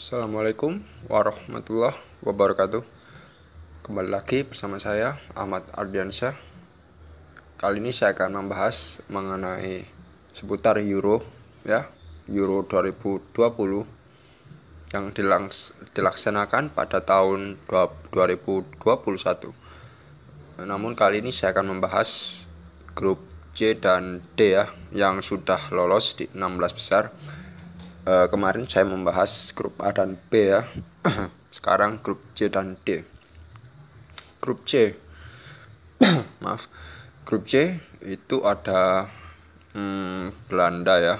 Assalamualaikum warahmatullahi wabarakatuh. Kembali lagi bersama saya Ahmad Ardiansyah. Kali ini saya akan membahas mengenai seputar Euro ya. Euro 2020 yang dilaks dilaksanakan pada tahun 2021 Namun kali ini saya akan membahas grup C dan D ya yang sudah lolos di 16 besar uh, kemarin saya membahas grup A dan B ya. Sekarang grup C dan D. Grup C, maaf, grup C itu ada hmm, Belanda ya.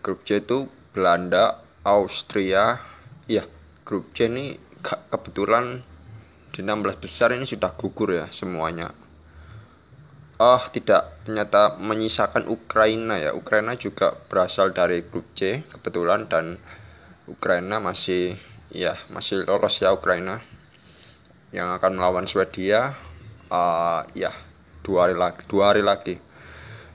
Grup C itu Belanda, Austria, iya. Grup C ini kebetulan di 16 besar ini sudah gugur ya semuanya oh tidak. Ternyata menyisakan Ukraina ya. Ukraina juga berasal dari grup C kebetulan dan Ukraina masih ya masih lolos ya Ukraina. Yang akan melawan Swedia uh, ya dua hari lagi dua hari lagi.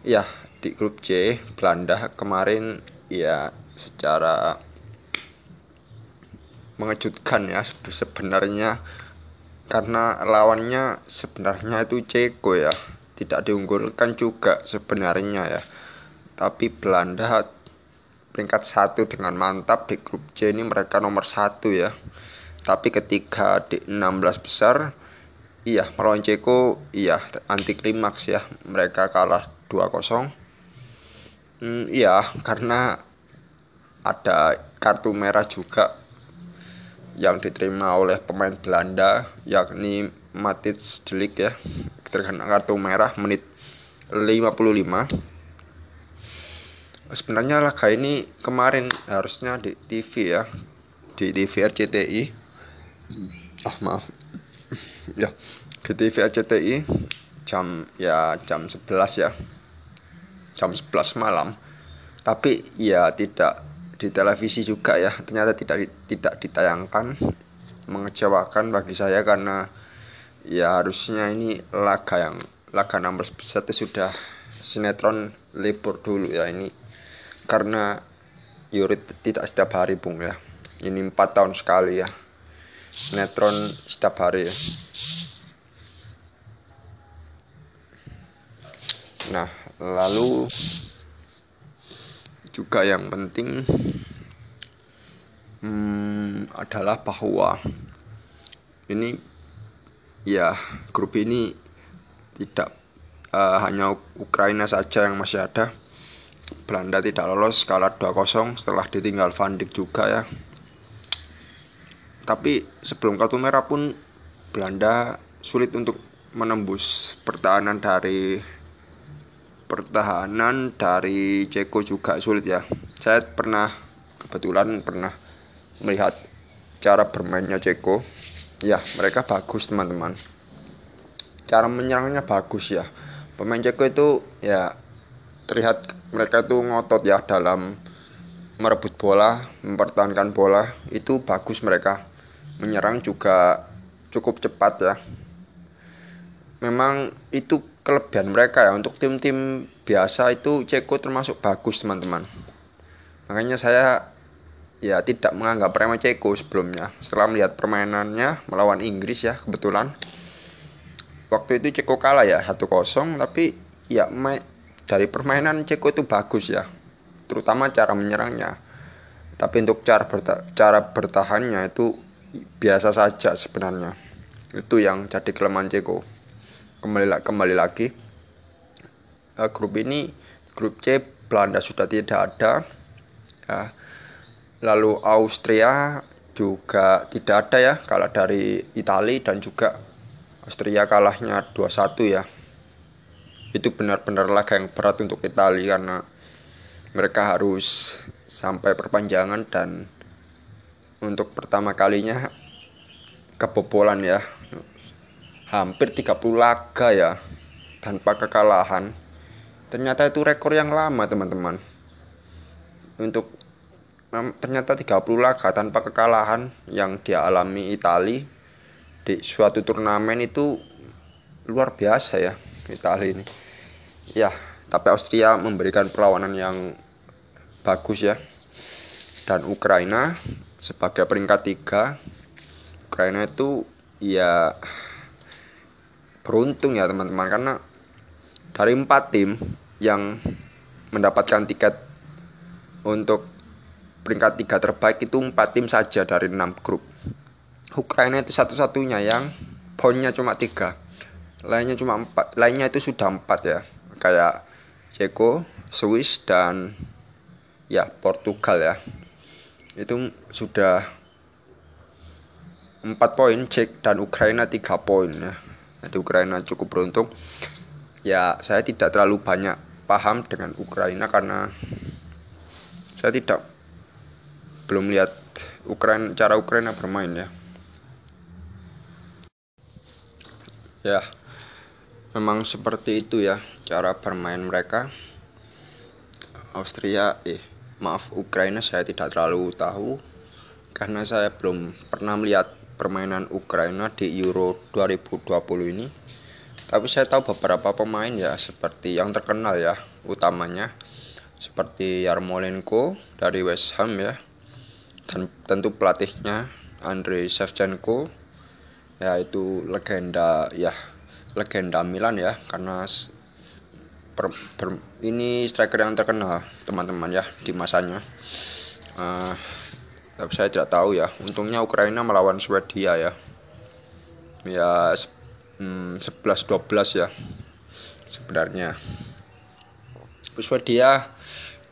Ya di grup C Belanda kemarin ya secara mengejutkan ya sebenarnya. Karena lawannya sebenarnya itu Ceko ya tidak diunggulkan juga sebenarnya ya. Tapi Belanda peringkat satu dengan mantap di grup C ini mereka nomor satu ya. Tapi ketika di 16 besar iya melawan Ceko iya anti klimaks ya. Mereka kalah 2-0 hmm, iya karena ada kartu merah juga yang diterima oleh pemain Belanda yakni Matic Delik ya. Terkena kartu merah menit 55 sebenarnya laga ini kemarin harusnya di TV ya. Di TV RCTI ah maaf. Ya di TV RCTI jam ya jam 11 ya. Jam 11 malam. Tapi ya tidak di televisi juga ya. Ternyata tidak tidak ditayangkan. Mengecewakan bagi saya karena ya harusnya ini laga yang laga nomor satu sudah sinetron libur dulu ya ini. Karena Yurit tidak setiap hari bung ya. Ini empat tahun sekali ya. Sinetron setiap hari ya. Nah lalu juga yang penting hmm, adalah bahwa ini ya grup ini tidak uh, hanya Ukraina saja yang masih ada. Belanda tidak lolos kalah 2-0 setelah ditinggal Van Dijk juga ya. Tapi sebelum kartu merah pun Belanda sulit untuk menembus pertahanan dari pertahanan dari Ceko juga sulit ya. Saya pernah kebetulan pernah melihat cara bermainnya Ceko ya mereka bagus teman-teman. Cara menyerangnya bagus ya. Pemain Ceko itu ya terlihat mereka itu ngotot ya dalam merebut bola mempertahankan bola. Itu bagus mereka. Menyerang juga cukup cepat ya. Memang itu kelebihan mereka ya. Untuk tim-tim biasa itu Ceko termasuk bagus teman-teman. Makanya saya ya tidak menganggap remeh Ceko sebelumnya. Setelah melihat permainannya melawan Inggris ya kebetulan. Waktu itu Ceko kalah ya 1-0 tapi ya dari permainan Ceko itu bagus ya. Terutama cara menyerangnya. Tapi untuk cara berta cara bertahannya itu biasa saja sebenarnya. Itu yang jadi kelemahan Ceko. Kembali kembali lagi. Uh, grup ini grup C Belanda sudah tidak ada. Ya, lalu Austria juga tidak ada ya kalah dari Italia dan juga Austria kalahnya 2-1 ya. Itu benar-benar laga yang berat untuk Italia karena mereka harus sampai perpanjangan dan untuk pertama kalinya kebobolan ya. Hampir 30 laga ya tanpa kekalahan. Ternyata itu rekor yang lama teman-teman. Untuk ternyata 30 laga tanpa kekalahan yang dialami Itali di suatu turnamen itu luar biasa ya Itali ini. Ya, tapi Austria memberikan perlawanan yang bagus ya. dan Ukraina sebagai peringkat tiga Ukraina itu ya beruntung ya teman-teman karena dari empat tim yang mendapatkan tiket untuk peringkat tiga terbaik itu empat tim saja dari enam grup. Ukraina itu satu-satunya yang poinnya cuma tiga. Lainnya cuma empat lainnya itu sudah empat ya. Kayak Ceko Swiss dan ya Portugal ya. Itu sudah empat poin Cek dan Ukraina tiga poin ya. Jadi Ukraina cukup beruntung. Ya saya tidak terlalu banyak paham dengan Ukraina karena saya tidak belum lihat Ukraina cara Ukraina bermain ya. Ya memang seperti itu ya cara bermain mereka. Austria eh maaf Ukraina saya tidak terlalu tahu. Karena saya belum pernah melihat permainan Ukraina di Euro 2020 ini. Tapi saya tahu beberapa pemain ya seperti yang terkenal ya utamanya seperti Yarmolenko dari West Ham ya dan tentu pelatihnya Andrei Shevchenko ya itu legenda ya legenda Milan ya karena per, per, ini striker yang terkenal teman-teman ya di masanya. Uh, tapi saya tidak tahu ya untungnya Ukraina melawan Swedia ya. Ya hmm, 11-12 ya sebenarnya. Swedia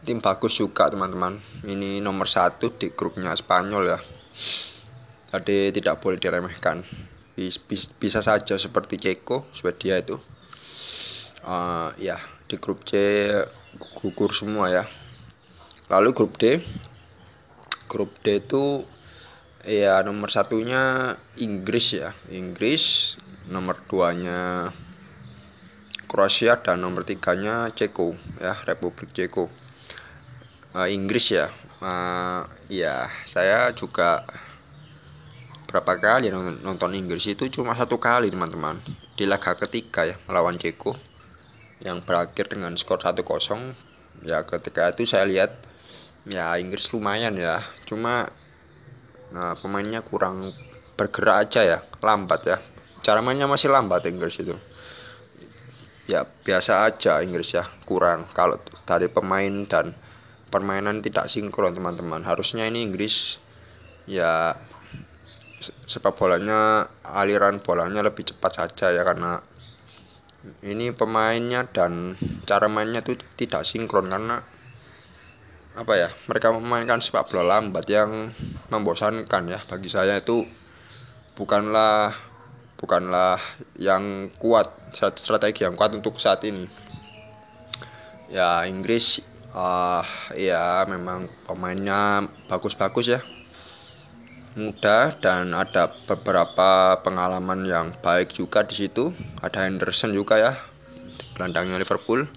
tim bagus juga teman-teman. Ini nomor satu di grupnya Spanyol ya. Jadi tidak boleh diremehkan. Bisa saja seperti Ceko Swedia itu. Uh, ya di grup C gugur semua ya. Lalu grup D. Grup D itu ya nomor satunya Inggris ya. Inggris nomor duanya Kroasia dan nomor tiganya Ceko ya Republik Ceko uh, Inggris ya. Uh, ya saya juga berapa kali nonton Inggris itu cuma satu kali teman-teman. Di laga ketiga ya melawan Ceko. Yang berakhir dengan skor 1-0 ya ketika itu saya lihat ya Inggris lumayan ya. Cuma nah pemainnya kurang bergerak aja ya lambat ya. Cara mainnya masih lambat Inggris itu. Ya biasa aja Inggris ya kurang kalau dari pemain dan permainan tidak sinkron teman-teman. Harusnya ini Inggris ya sepak bolanya aliran bolanya lebih cepat saja ya karena ini pemainnya dan cara mainnya itu tidak sinkron karena apa ya mereka memainkan sepak bola lambat yang membosankan ya. Bagi saya itu bukanlah bukanlah yang kuat strategi yang kuat untuk saat ini. Ya Inggris uh, ya memang pemainnya bagus-bagus ya muda dan ada beberapa pengalaman yang baik juga di situ. Ada Henderson juga ya, gelandangnya Liverpool.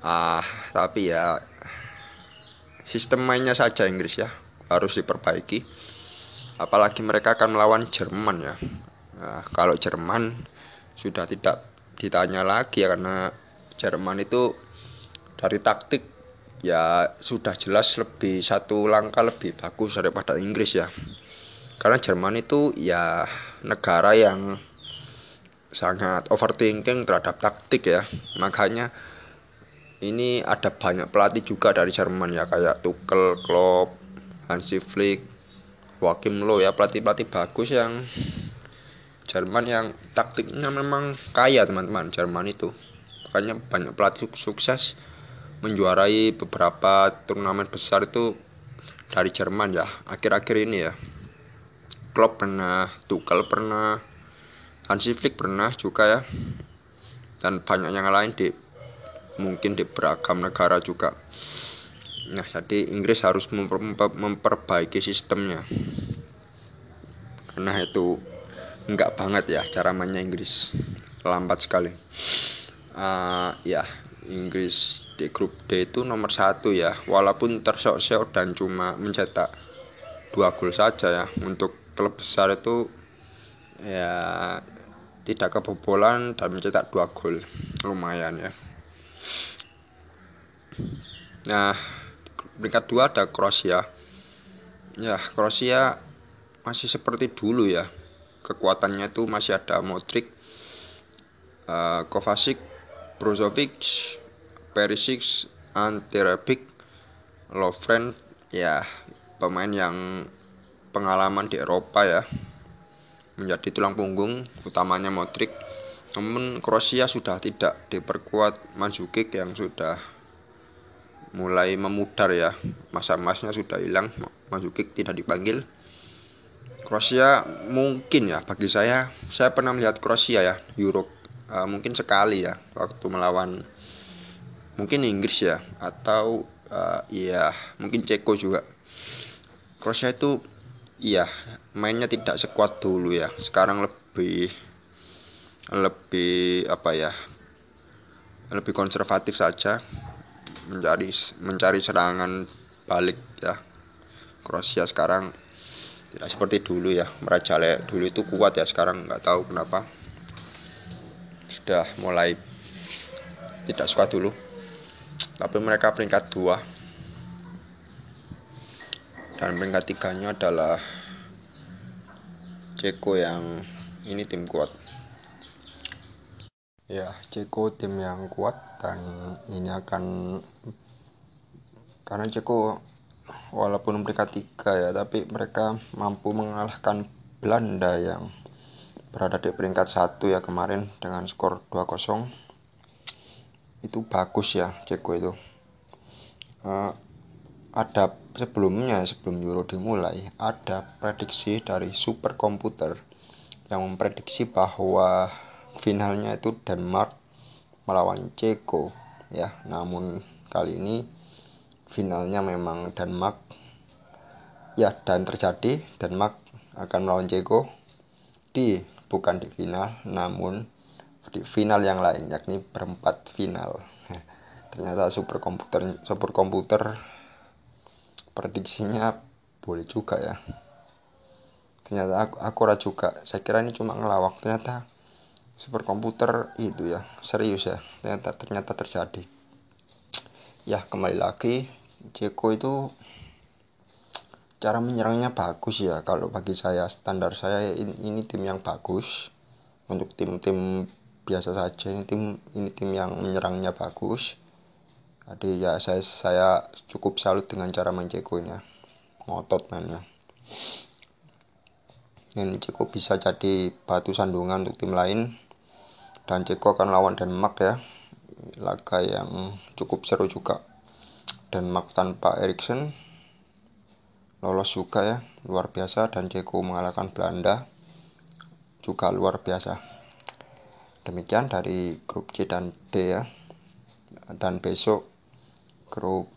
Ah, tapi ya sistem mainnya saja Inggris ya harus diperbaiki. Apalagi mereka akan melawan Jerman ya. Nah, kalau Jerman sudah tidak ditanya lagi ya karena Jerman itu dari taktik ya sudah jelas lebih satu langkah lebih bagus daripada Inggris ya. Karena Jerman itu ya negara yang sangat overthinking terhadap taktik ya. Makanya ini ada banyak pelatih juga dari Jerman ya kayak Tuchel, Klopp, Hansi Flick, Joachim Low ya pelatih-pelatih bagus yang Jerman yang taktiknya memang kaya teman-teman Jerman itu. Makanya banyak pelatih sukses menjuarai beberapa turnamen besar itu dari Jerman ya. Akhir-akhir ini ya. Klopp pernah Tuchel pernah Hansi Flick pernah juga ya. Dan banyak yang lain di mungkin di beragam negara juga. Nah jadi Inggris harus memper, memperbaiki sistemnya. Karena itu enggak banget ya cara mainnya Inggris. Lambat sekali. Uh, ya Inggris di grup D itu nomor satu ya. Walaupun tersok-sok dan cuma mencetak dua gol saja ya. Untuk klub besar itu ya tidak kebobolan dan mencetak dua gol. Lumayan ya. Nah peringkat dua ada Kroasia. Ya Kroasia masih seperti dulu ya. Kekuatannya itu masih ada Modric uh, Kovacic Brozovic Perisic Ante Rebic Lovren ya pemain yang pengalaman di Eropa ya. Menjadi tulang punggung utamanya Modric. Namun Kroasia sudah tidak diperkuat Mandzukic yang sudah mulai memudar ya. Masa emasnya sudah hilang Mandzukic tidak dipanggil. Kroasia mungkin ya bagi saya saya pernah melihat Kroasia ya Euro uh, mungkin sekali ya waktu melawan mungkin Inggris ya atau uh, ya mungkin Ceko juga. Kroasia itu iya mainnya tidak sekuat dulu ya. Sekarang lebih lebih apa ya lebih konservatif saja. Mencari mencari serangan balik ya. Kroasia sekarang tidak seperti dulu ya. Merajalela dulu itu kuat ya sekarang nggak tahu kenapa. Sudah mulai tidak suka dulu tapi mereka peringkat dua. Dan peringkat tiganya adalah Ceko yang ini tim kuat. Ya Ceko tim yang kuat dan ini akan karena Ceko walaupun peringkat tiga ya tapi mereka mampu mengalahkan Belanda yang berada di peringkat satu ya kemarin dengan skor 2-0 itu bagus ya Ceko itu. Uh, ada sebelumnya sebelum Euro dimulai ada prediksi dari superkomputer yang memprediksi bahwa finalnya itu Denmark melawan Ceko ya. Namun kali ini finalnya memang Denmark ya dan terjadi Denmark akan melawan Ceko di bukan di final namun di final yang lain yakni perempat final. Ternyata superkomputer superkomputer prediksinya boleh juga ya. Ternyata aku akurat juga. Saya kira ini cuma ngelawak. Ternyata superkomputer itu ya serius ya. Ternyata ternyata terjadi. Ya kembali lagi Jeko itu cara menyerangnya bagus ya. Kalau bagi saya standar saya ini, ini tim yang bagus. Untuk tim-tim biasa saja. Ini tim ini tim yang menyerangnya bagus. Jadi ya saya saya cukup salut dengan cara main Jeko ini ya. Ngotot mainnya. Ini Ceko bisa jadi batu sandungan untuk tim lain. Dan Ceko akan lawan Denmark ya. Laga yang cukup seru juga. Denmark tanpa Eriksen. Lolos juga ya. Luar biasa. Dan Ceko mengalahkan Belanda. Juga luar biasa demikian dari grup C dan D ya. Dan besok grup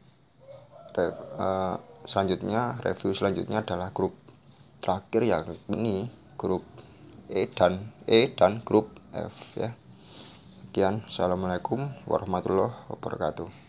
uh, selanjutnya review selanjutnya adalah grup terakhir ya ini grup E dan E dan grup F ya. Sekian, Assalamualaikum warahmatullahi wabarakatuh.